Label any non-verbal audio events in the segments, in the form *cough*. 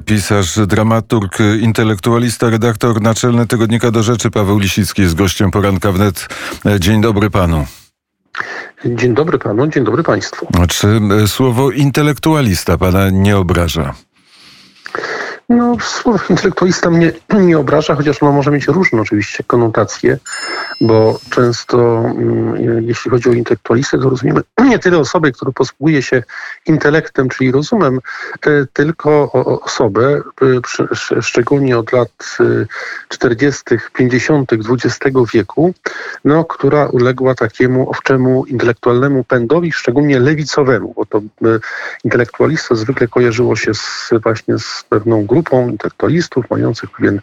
Pisarz, dramaturg, intelektualista, redaktor naczelny Tygodnika do Rzeczy Paweł Lisicki jest gościem poranka wnet. Dzień dobry panu. Dzień dobry panu, dzień dobry państwu. Czy słowo intelektualista pana nie obraża? No, słowo *laughs* intelektualista mnie *clears throat* nie obraża, chociaż ono może mieć różne oczywiście konotacje, bo często mm, jeśli chodzi o intelektualistę, to rozumiemy *clears throat* nie tyle osobę, która posługuje się intelektem, czyli rozumem, e, tylko osobę, e, szczególnie od lat 40., 50. XX wieku, no, która uległa takiemu owczemu intelektualnemu pędowi, szczególnie lewicowemu, bo to e, intelektualista zwykle kojarzyło się z, właśnie z pewną grupą, grupą intelektualistów mających pewien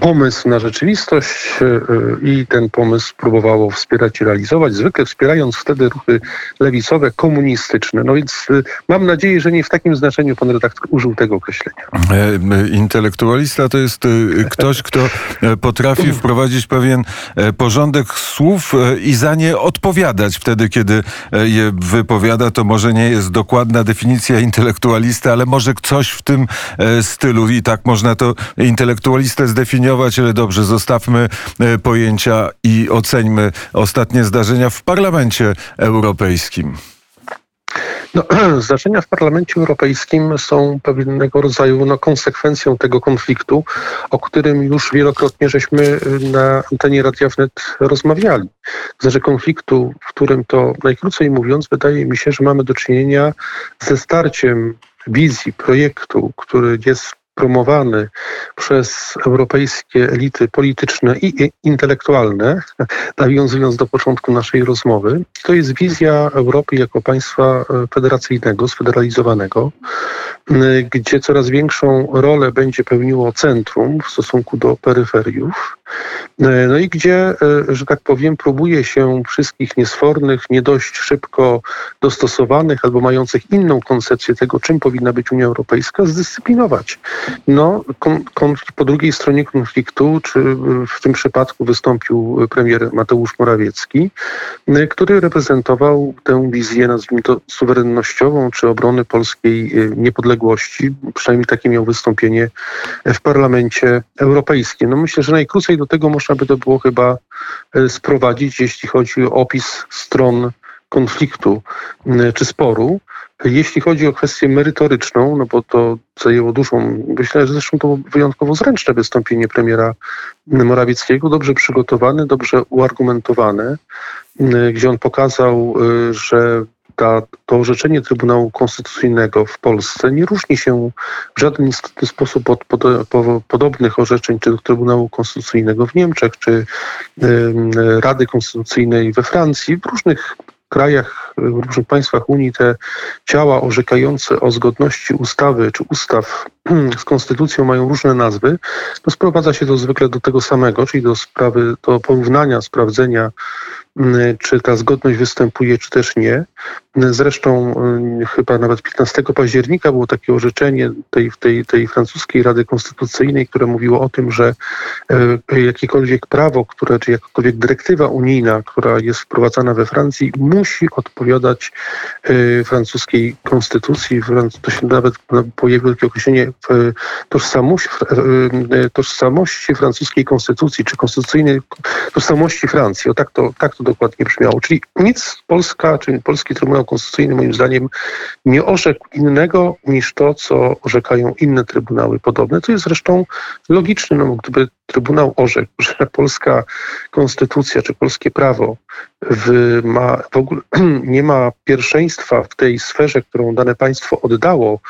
pomysł na rzeczywistość e, e, i ten pomysł próbowało wspierać i realizować, zwykle wspierając wtedy ruchy lewicowe, komunistyczne. No więc e, mam nadzieję, że nie w takim znaczeniu pan redaktor użył tego określenia. Intelektualista to jest ktoś, kto potrafi wprowadzić pewien porządek słów i za nie odpowiadać wtedy, kiedy je wypowiada. To może nie jest dokładna definicja intelektualista, ale może coś w tym stylu i tak można to intelektualistę zdefiniować, ale dobrze, zostawmy e, pojęcia i oceńmy ostatnie zdarzenia w Parlamencie Europejskim. No, *clears throat* zdarzenia w Parlamencie Europejskim są pewnego rodzaju no, konsekwencją tego konfliktu, o którym już wielokrotnie żeśmy y, na antenie Radia Wnet rozmawiali. Znaczy konfliktu, w którym to najkrócej mówiąc, wydaje mi się, że mamy do czynienia ze starciem wizji projektu, który jest promowany przez europejskie elity polityczne i intelektualne, *laughs* nawiązując do początku naszej rozmowy. To jest wizja Europy jako państwa e, federacyjnego, sfederalizowanego, gdzie coraz większą rolę będzie pełniło centrum w stosunku do peryferiów. E, no i gdzie, e, że tak powiem, próbuje się wszystkich niesfornych, nie dość szybko dostosowanych albo mających inną koncepcję tego, czym powinna być Unia Europejska, zdyscyplinować. No, po drugiej stronie konfliktu, czy w tym przypadku wystąpił premier Mateusz Morawiecki, e, który reprezentował tę wizję, nazwijmy to suwerennościową, czy obrony polskiej niepodległości. Przynajmniej takie miał wystąpienie w Parlamencie Europejskim. No myślę, że najkrócej do tego można by to było chyba e, sprowadzić, jeśli chodzi o opis stron konfliktu czy sporu. Jeśli chodzi o kwestię merytoryczną, no bo to zajęło dużą, myślę, że zresztą to wyjątkowo zręczne wystąpienie premiera Morawieckiego, dobrze przygotowane, dobrze uargumentowane, gdzie on pokazał, e, że ta, to orzeczenie Trybunału Konstytucyjnego w Polsce nie różni się w żaden istotny sposób od pod, po, podobnych orzeczeń czy Trybunału Konstytucyjnego w Niemczech, czy y, Rady Konstytucyjnej we Francji. W różnych krajach, w różnych państwach Unii te ciała orzekające o zgodności ustawy czy ustaw z konstytucją mają różne nazwy, to sprowadza się to zwykle do tego samego, czyli do sprawy, do porównania, sprawdzenia Mm, czy ta zgodność występuje, czy też nie. Zresztą mm, chyba nawet 15 października było takie orzeczenie tej, tej, tej francuskiej Rady Konstytucyjnej, które mówiło o tym, że e, jakiekolwiek prawo, które, czy jakakolwiek dyrektywa unijna, która jest wprowadzana we Francji, musi odpowiadać e, francuskiej konstytucji. To się nawet pojawiło takie określenie tożsamości, tożsamości francuskiej konstytucji, czy konstytucyjnej tożsamości Francji. O tak to, tak to dokładnie brzmiało. Czyli nic Polska, czy Polski Trybunał Konstytucyjny moim zdaniem nie orzekł innego niż to, co orzekają inne trybunały podobne. To jest zresztą logiczne, no gdyby Trybunał orzekł, że polska konstytucja czy polskie prawo w, ma, w ogóle *clears throat* nie ma pierwszeństwa w tej sferze, którą dane państwo oddało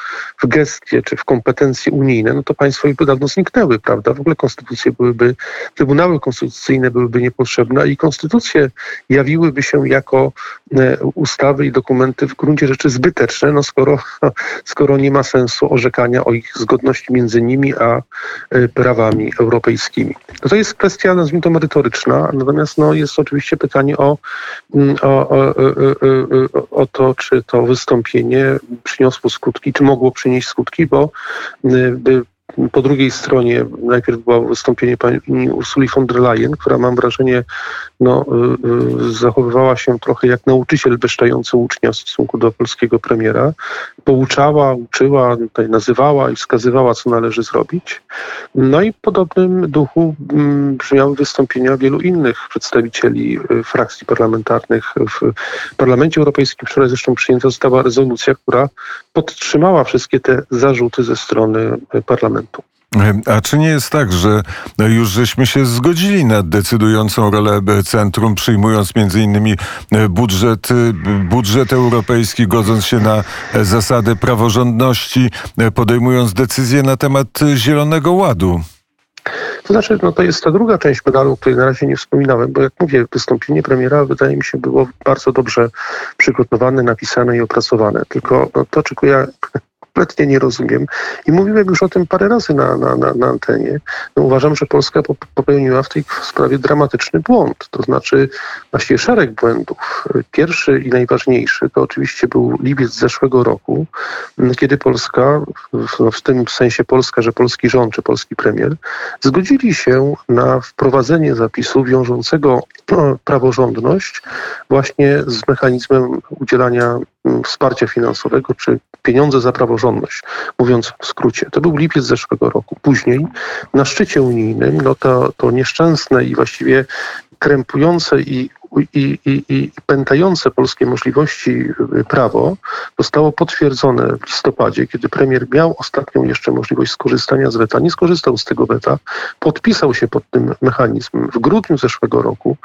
w gestie czy w kompetencje unijne, no to państwo by dawno zniknęły, prawda? W ogóle konstytucje byłyby, trybunały konstytucyjne byłyby niepotrzebne i konstytucje jawiłyby się jako e, ustawy i dokumenty w gruncie rzeczy zbyteczne, no skoro, *laughs* skoro nie ma sensu orzekania o ich zgodności między nimi a e, prawami europejskimi. No to jest kwestia, nazwijmy to merytoryczna, natomiast no, jest oczywiście pytanie o, o, o, o, to, czy to wystąpienie przyniosło skutki, czy mogło przynieść skutki, bo y, po drugiej stronie najpierw było wystąpienie pani Ursuli von der Leyen, która mam wrażenie no, y, y, zachowywała się trochę jak nauczyciel besztający ucznia w stosunku do polskiego premiera. pouczała, uczyła, tutaj nazywała i wskazywała, co należy zrobić. No i w podobnym duchu mm, brzmiały wystąpienia wielu innych przedstawicieli y, frakcji parlamentarnych w Parlamencie Europejskim. Wczoraj zresztą przyjęta została rezolucja, która podtrzymała wszystkie te zarzuty ze strony parlamentu. A czy nie jest tak, że już żeśmy się zgodzili na decydującą rolę centrum, przyjmując między innymi budżet, budżet europejski, godząc się na zasady praworządności, podejmując decyzje na temat Zielonego Ładu? To znaczy, no to jest ta druga część medalu, o której na razie nie wspominałem, bo jak mówię, wystąpienie premiera wydaje mi się było bardzo dobrze przygotowane, napisane i opracowane. Tylko no, to, czego ja kompletnie nie rozumiem. I mówiłem już o tym parę razy na, na, na, na antenie. No uważam, że Polska popełniła w tej sprawie dramatyczny błąd. To znaczy właściwie szereg błędów. Pierwszy i najważniejszy to oczywiście był lipiec zeszłego roku, kiedy Polska, no w tym sensie Polska, że polski rząd czy polski premier, zgodzili się na wprowadzenie zapisu wiążącego no, praworządność właśnie z mechanizmem udzielania mm, wsparcia finansowego czy pieniądze za praworządność, mówiąc w skrócie. To był lipiec zeszłego roku. Później na szczycie unijnym no to, to nieszczęsne i właściwie krępujące i i, i, i pętające polskie możliwości y, prawo zostało potwierdzone w listopadzie, kiedy premier miał ostatnią jeszcze możliwość skorzystania z weta. Nie skorzystał z tego weta, podpisał się pod tym mechanizmem w grudniu zeszłego roku,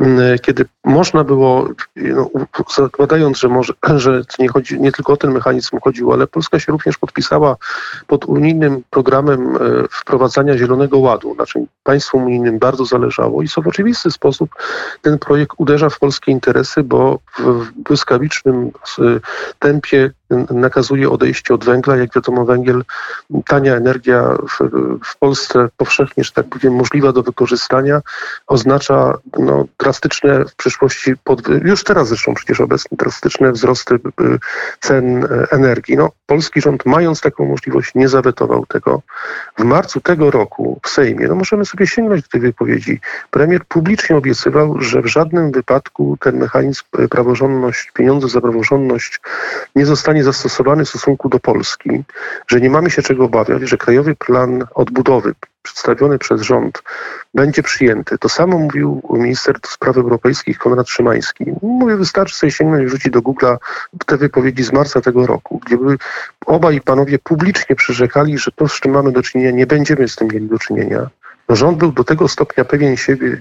y, kiedy można było, no, zakładając, że, może, *clears throat* że nie, chodzi, nie tylko o ten mechanizm chodziło, ale Polska się również podpisała pod unijnym programem y, wprowadzania Zielonego Ładu, na czym państwom unijnym bardzo zależało i co w oczywisty sposób ten projekt projekt uderza w polskie interesy, bo w błyskawicznym tempie nakazuje odejście od węgla. Jak wiadomo, węgiel, tania energia w, w Polsce powszechnie, że tak powiem, możliwa do wykorzystania, oznacza no, drastyczne w przyszłości, pod, już teraz zresztą przecież obecnie drastyczne wzrosty y, cen e, energii. No, polski rząd, mając taką możliwość, nie zawetował tego. W marcu tego roku w Sejmie, no możemy sobie sięgnąć do tej wypowiedzi, premier publicznie obiecywał, że w żadnym wypadku ten mechanizm e, praworządność, pieniądze za praworządność nie zostanie zostanie zastosowany w stosunku do Polski, że nie mamy się czego obawiać, że Krajowy Plan Odbudowy przedstawiony przez rząd będzie przyjęty. To samo mówił minister spraw europejskich Konrad Szymański. Mówię, wystarczy sobie sięgnąć i wrzucić do Google'a te wypowiedzi z marca tego roku, gdzie by obaj panowie publicznie przyrzekali, że to, z czym mamy do czynienia, nie będziemy z tym mieli do czynienia. Rząd był do tego stopnia pewien siebie,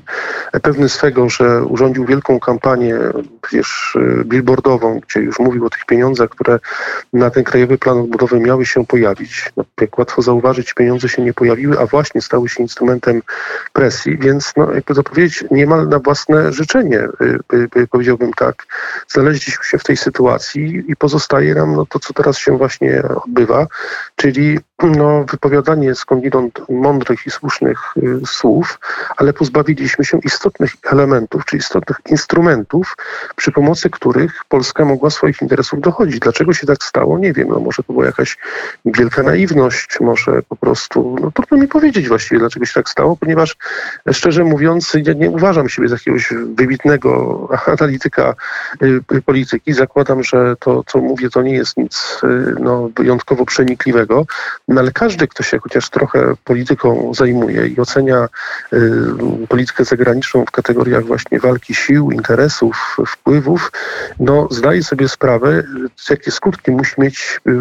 pewny swego, że urządził wielką kampanię, przecież y, billboardową, gdzie już mówił o tych pieniądzach, które na ten krajowy plan odbudowy miały się pojawić. No, jak łatwo zauważyć, pieniądze się nie pojawiły, a właśnie stały się instrumentem presji, więc no, jakby to powiedzieć, niemal na własne życzenie, y, powiedziałbym tak, znaleźliśmy się w tej sytuacji i pozostaje nam no, to, co teraz się właśnie odbywa, czyli no, wypowiadanie skądinąd mądrych i słusznych y, słów, ale pozbawiliśmy się istotnych elementów, czy istotnych instrumentów, przy pomocy których Polska mogła swoich interesów dochodzić. Dlaczego się tak stało? Nie wiem. No, może to była jakaś wielka naiwność, może po prostu, no trudno mi powiedzieć właściwie, dlaczego się tak stało, ponieważ szczerze mówiąc, ja nie uważam siebie za jakiegoś wybitnego *laughs* analityka y, polityki. Zakładam, że to, co mówię, to nie jest nic y, no, wyjątkowo przenikliwego. No ale każdy, kto się chociaż trochę polityką zajmuje i ocenia y, politykę zagraniczną w kategoriach właśnie walki sił, interesów, wpływów, no zdaje sobie sprawę, jakie skutki musi mieć y,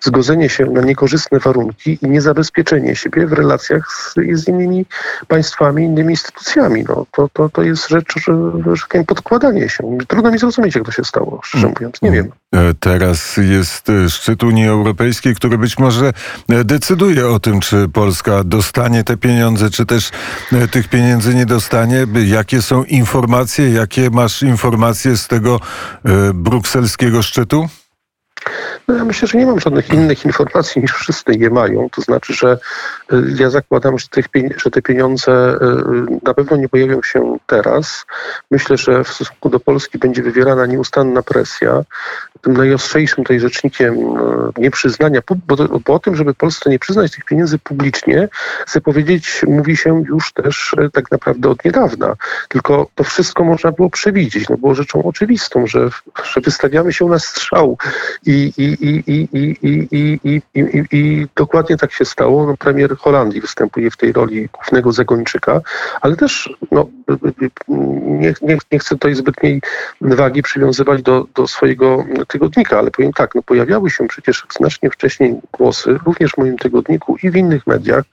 zgodzenie się na niekorzystne warunki i niezabezpieczenie siebie w relacjach z, z innymi państwami, innymi instytucjami. No, to, to, to jest rzecz, że, że tak podkładanie się. Trudno mi zrozumieć, jak to się stało, szczerze mówiąc. Nie wiem. E, teraz jest e, szczyt Unii Europejskiej, który być może e, decyduje o tym, czy Polska dostanie te pieniądze, czy też tych pieniędzy nie dostanie. Jakie są informacje, jakie masz informacje z tego brukselskiego szczytu? No ja myślę, że nie mam żadnych innych informacji niż wszyscy je mają. To znaczy, że y, ja zakładam, że, tych, że te pieniądze y, na pewno nie pojawią się teraz. Myślę, że w stosunku do Polski będzie wywierana nieustanna presja. Tym najostrzejszym tutaj rzecznikiem y, nieprzyznania, bo, bo o tym, żeby Polsce nie przyznać tych pieniędzy publicznie, chcę powiedzieć, mówi się już też tak naprawdę od niedawna. Tylko to wszystko można było przewidzieć. No było rzeczą oczywistą, że, że wystawiamy się na strzał i I, i, i, i, i, i, i, i, dokładnie tak się stało. No, premier Holandii występuje w tej roli głównego zagończyka, ale też no, nie, nie, nie chcę tutaj zbytniej wagi przywiązywać do, do swojego tygodnika, ale powiem tak, no, pojawiały się przecież znacznie wcześniej głosy, również w moim tygodniku i w innych mediach,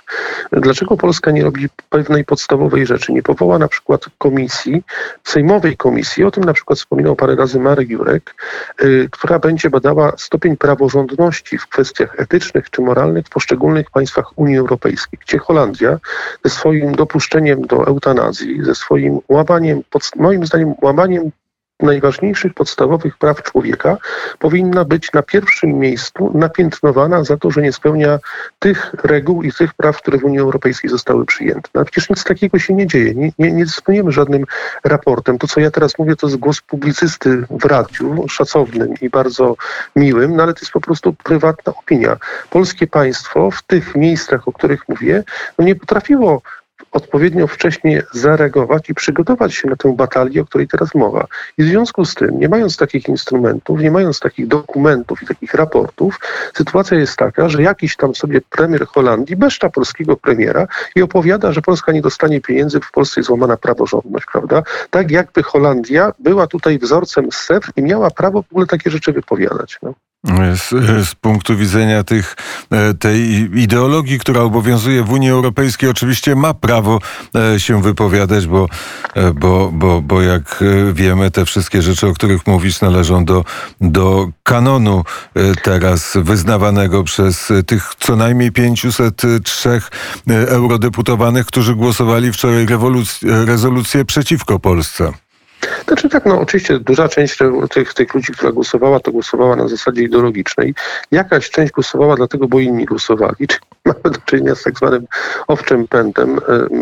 dlaczego Polska nie robi pewnej podstawowej rzeczy, nie powoła na przykład komisji, sejmowej komisji, o tym na przykład wspominał parę razy Marek Jurek, y, która będzie badała stopień praworządności w kwestiach etycznych czy moralnych w poszczególnych państwach Unii Europejskiej, gdzie Holandia ze swoim dopuszczeniem do eutanazji, ze swoim łamaniem, moim zdaniem łamaniem najważniejszych podstawowych praw człowieka powinna być na pierwszym miejscu napiętnowana za to, że nie spełnia tych reguł i tych praw, które w Unii Europejskiej zostały przyjęte. No, przecież nic takiego się nie dzieje. Nie, nie, nie dysponujemy żadnym raportem. To, co ja teraz mówię, to jest głos publicysty w radiu, szacownym i bardzo miłym, no ale to jest po prostu prywatna opinia. Polskie państwo w tych miejscach, o których mówię, no nie potrafiło odpowiednio wcześnie zareagować i przygotować się na tę batalię, o której teraz mowa. I w związku z tym, nie mając takich instrumentów, nie mając takich dokumentów i takich raportów, sytuacja jest taka, że jakiś tam sobie premier Holandii beszcza polskiego premiera i opowiada, że Polska nie dostanie pieniędzy, w Polsce jest złamana praworządność, prawda? Tak jakby Holandia była tutaj wzorcem SEF i miała prawo w ogóle takie rzeczy wypowiadać. No. Z, z, punktu widzenia tych, e, tej ideologii, która obowiązuje w Unii Europejskiej, oczywiście ma prawo e, się wypowiadać, bo, e, bo, bo, bo jak wiemy, te wszystkie rzeczy, o których mówisz, należą do, do kanonu teraz wyznawanego przez tych co najmniej 503 eurodeputowanych, którzy głosowali wczoraj rezolucję przeciwko Polsce. Znaczy tak, no oczywiście duża część tych, tych ludzi, która głosowała, to głosowała na zasadzie ideologicznej. Jakaś część głosowała dlatego, bo inni głosowali. *laughs* Czyli mamy do czynienia z tak zwanym owczym pędem.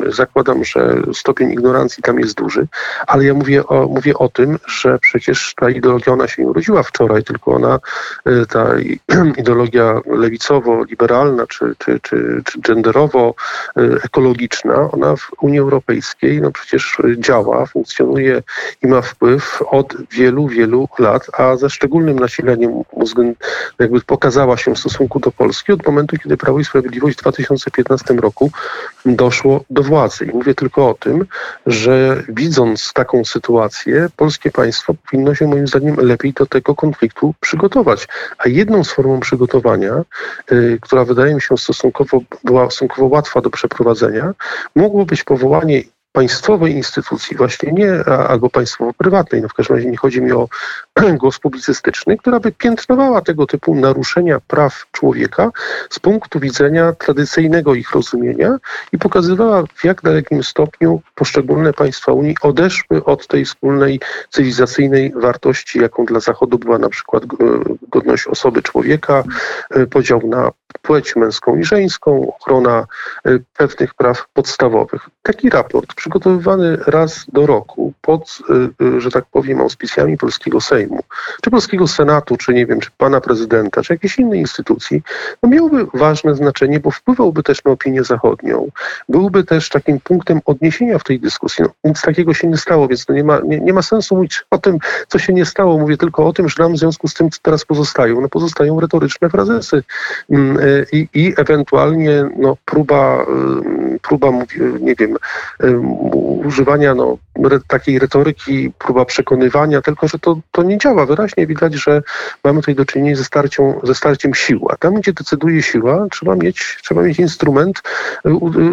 Zakładam, że stopień ignorancji tam jest duży, ale ja mówię o, mówię o tym, że przecież ta ideologia, ona się nie urodziła wczoraj, tylko ona, e, ta *clears throat* ideologia lewicowo-liberalna, czy, czy, czy, czy genderowo-ekologiczna, ona w Unii Europejskiej no przecież działa, funkcjonuje i ma wpływ od wielu, wielu lat, a ze szczególnym nasileniem jakby pokazała się w stosunku do Polski od momentu, kiedy Prawo i Sprawiedliwość w 2015 roku doszło do władzy. I mówię tylko o tym, że widząc taką sytuację, polskie państwo powinno się moim zdaniem lepiej do tego konfliktu przygotować. A jedną z formą przygotowania, y, która wydaje mi się stosunkowo była stosunkowo łatwa do przeprowadzenia, mogło być powołanie państwowej instytucji, właśnie nie albo państwowo-prywatnej, no w każdym razie nie chodzi mi o *clears throat* głos publicystyczny, która by piętnowała tego typu naruszenia praw człowieka z punktu widzenia tradycyjnego ich rozumienia i pokazywała w jak dalekim stopniu poszczególne państwa Unii odeszły od tej wspólnej cywilizacyjnej wartości, jaką dla Zachodu była na przykład godność osoby człowieka, e, podział na płeć męską i żeńską, ochrona e, pewnych praw podstawowych. Taki raport przygotowywany raz do roku pod, że tak powiem, auspicjami polskiego Sejmu, czy polskiego Senatu, czy nie wiem, czy pana prezydenta, czy jakiejś innej instytucji, no miałby ważne znaczenie, bo wpływałby też na opinię zachodnią. Byłby też takim punktem odniesienia w tej dyskusji. No, nic takiego się nie stało, więc no nie, ma, nie, nie ma sensu mówić o tym, co się nie stało. Mówię tylko o tym, że nam w związku z tym, co teraz pozostają, no pozostają retoryczne frazesy mm, y, i, i ewentualnie no, próba, próba, nie wiem, używania no, takiej retoryki, próba przekonywania, tylko że to, to nie działa. Wyraźnie widać, że mamy tutaj do czynienia ze, starcią, ze starciem sił. A tam, gdzie decyduje siła, trzeba mieć, trzeba mieć instrument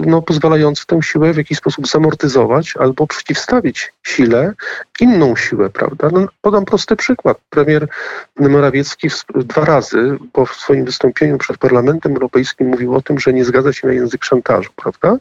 no, pozwalający tę siłę w jakiś sposób zamortyzować albo przeciwstawić sile inną siłę, prawda? No, podam prosty przykład. Premier Morawiecki dwa razy, bo w swoim wystąpieniu przed Parlamentem Europejskim mówił o tym, że nie zgadza się na język szantażu, prawda?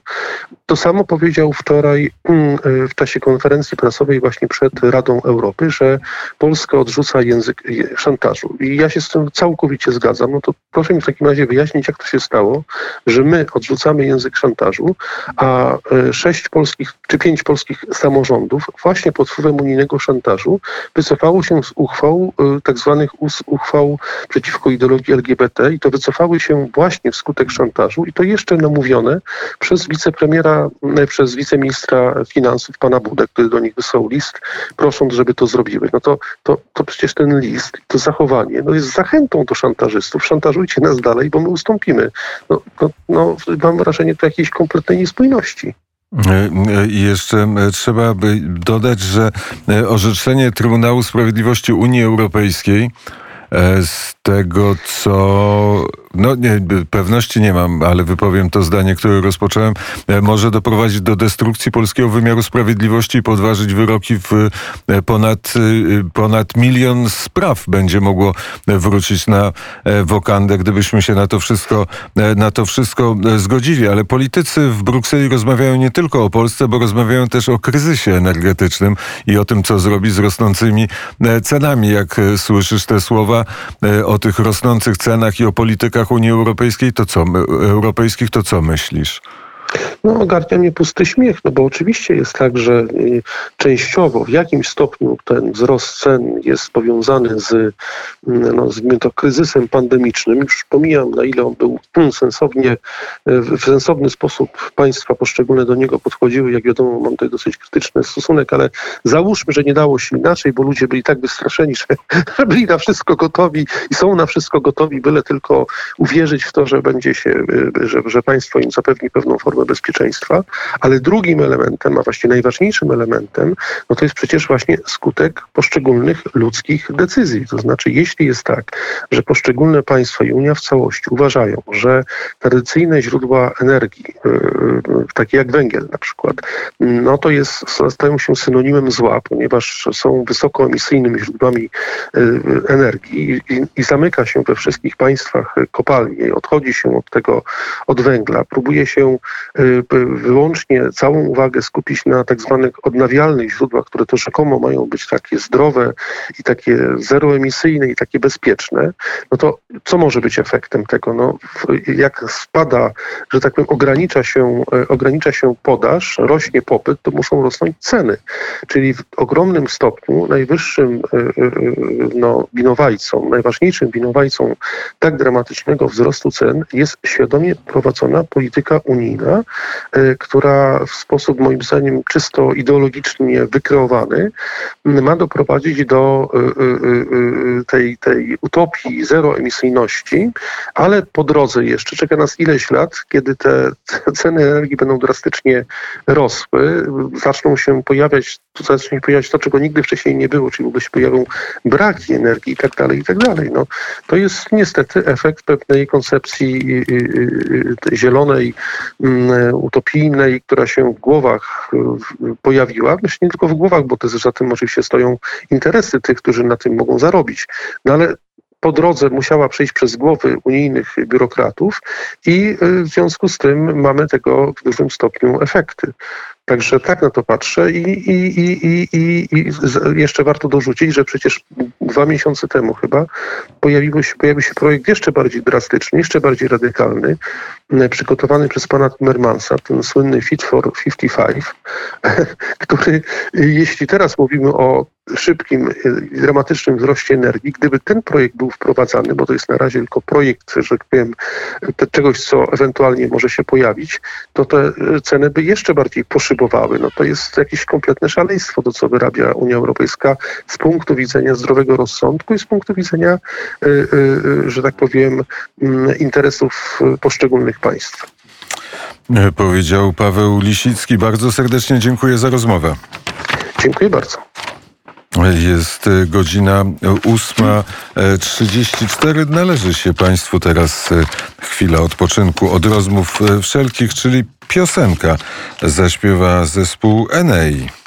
To samo powiedział wczoraj mm, w czasie konferencji prasowej właśnie przed Radą Europy, że Polska odrzuca język szantażu. I ja się z tym całkowicie zgadzam. No to proszę mi w takim razie wyjaśnić, jak to się stało, że my odrzucamy język szantażu, a e, sześć polskich czy pięć polskich samorządów właśnie pod wpływem unijnego szantażu wycofało się z uchwał, e, tak zwanych uchwał przeciwko ideologii LGBT i to wycofały się właśnie wskutek szantażu i to jeszcze namówione przez wicepremiera, przez wiceministra finansów pana Budę Który do nich wysłał list, prosząc, żeby to zrobiły. No to, to, to przecież ten list, to zachowanie no jest zachętą do szantażystów. Szantażujcie nas dalej, bo my ustąpimy. No, no, no mam wrażenie tu jakiejś kompletnej niespójności. I jeszcze trzeba by dodać, że orzeczenie Trybunału Sprawiedliwości Unii Europejskiej z tego, co no nie, pewności nie mam, ale wypowiem to zdanie, które rozpocząłem, e, może doprowadzić do destrukcji polskiego wymiaru sprawiedliwości i podważyć wyroki w e, ponad, e, ponad milion spraw będzie mogło wrócić na wokandę, gdybyśmy się na to wszystko, na to wszystko zgodzili. Ale politycy w Brukseli rozmawiają nie tylko o Polsce, bo rozmawiają też o kryzysie energetycznym i o tym, co zrobi z rosnącymi cenami. Jak słyszysz te słowa o tych rosnących cenach i o politykach Unii Europejskiej, to co, europejskich, to co myślisz? No, ogarnia mnie pusty śmiech, no bo oczywiście jest tak, że y, częściowo w jakimś stopniu ten wzrost cen jest powiązany z, y, no, z to kryzysem pandemicznym. Już pomijam, na ile on był sensownie, y, w sensowny sposób państwa poszczególne do niego podchodziły. Jak wiadomo, mam tutaj dosyć krytyczny stosunek, ale załóżmy, że nie dało się inaczej, bo ludzie byli tak wystraszeni, że, *laughs* że byli na wszystko gotowi i są na wszystko gotowi, byle tylko uwierzyć w to, że będzie się, że, że państwo im zapewni pewną formę bezpieczeństwa, ale drugim elementem, a właściwie najważniejszym elementem, no to jest przecież właśnie skutek poszczególnych ludzkich decyzji. To znaczy, jeśli jest tak, że poszczególne państwa i Unia w całości uważają, że tradycyjne źródła energii, yy, takie jak węgiel na przykład, no to jest, stają się synonimem zła, ponieważ są wysokoemisyjnymi źródłami yy, energii i, i zamyka się we wszystkich państwach kopalnie, odchodzi się od tego, od węgla, próbuje się Y, wyłącznie całą uwagę skupić na tak zwanych odnawialnych źródłach, które to rzekomo mają być takie zdrowe i takie zeroemisyjne i takie bezpieczne, no to co może być efektem tego? No, jak spada, że tak powiem, ogranicza się, e, ogranicza się podaż, rośnie popyt, to muszą rosnąć ceny. Czyli w ogromnym stopniu najwyższym e, no, winowajcą, najważniejszym winowajcą tak dramatycznego wzrostu cen jest świadomie prowadzona polityka unijna, Y, która w sposób moim zdaniem czysto ideologicznie wykreowany ma doprowadzić do y, y, tej, tej utopii zeroemisyjności, ale po drodze jeszcze czeka nas ileś lat, kiedy te ceny energii będą drastycznie rosły, zaczną się pojawiać, zacznie się pojawiać to, czego nigdy wcześniej nie było, czyli w ogóle się pojawią braki energii i tak dalej, i tak dalej. No, to jest niestety efekt pewnej koncepcji zielonej mm, utopijnej, która się w głowach pojawiła. Myślę nie tylko w głowach, bo też za tym oczywiście stoją interesy tych, którzy na tym mogą zarobić. No ale po drodze musiała przejść przez głowy unijnych biurokratów i y, w związku z tym mamy tego w dużym stopniu efekty. Także tak na to patrzę i, i, i, i, i jeszcze warto dorzucić, że przecież dwa miesiące temu chyba pojawił się, pojawił się projekt jeszcze bardziej drastyczny, jeszcze bardziej radykalny, przygotowany przez pana Timmermansa, ten słynny Fit for 55, *laughs* który jeśli teraz mówimy o szybkim, dramatycznym wzroście energii, gdyby ten projekt był wprowadzany, bo to jest na razie tylko projekt, że tak powiem, czegoś, co ewentualnie może się pojawić, to te ceny by jeszcze bardziej poszybowały. No to jest jakieś kompletne szaleństwo, to co wyrabia Unia Europejska z punktu widzenia zdrowego rozsądku i z punktu widzenia, że tak powiem, mm, interesów poszczególnych państw. E, powiedział Paweł Lisicki. Bardzo serdecznie dziękuję za rozmowę. Dziękuję bardzo. Jest e, godzina 8.34. Należy się Państwu teraz e, chwila odpoczynku od rozmów wszelkich, czyli piosenka zaśpiewa zespół Enei.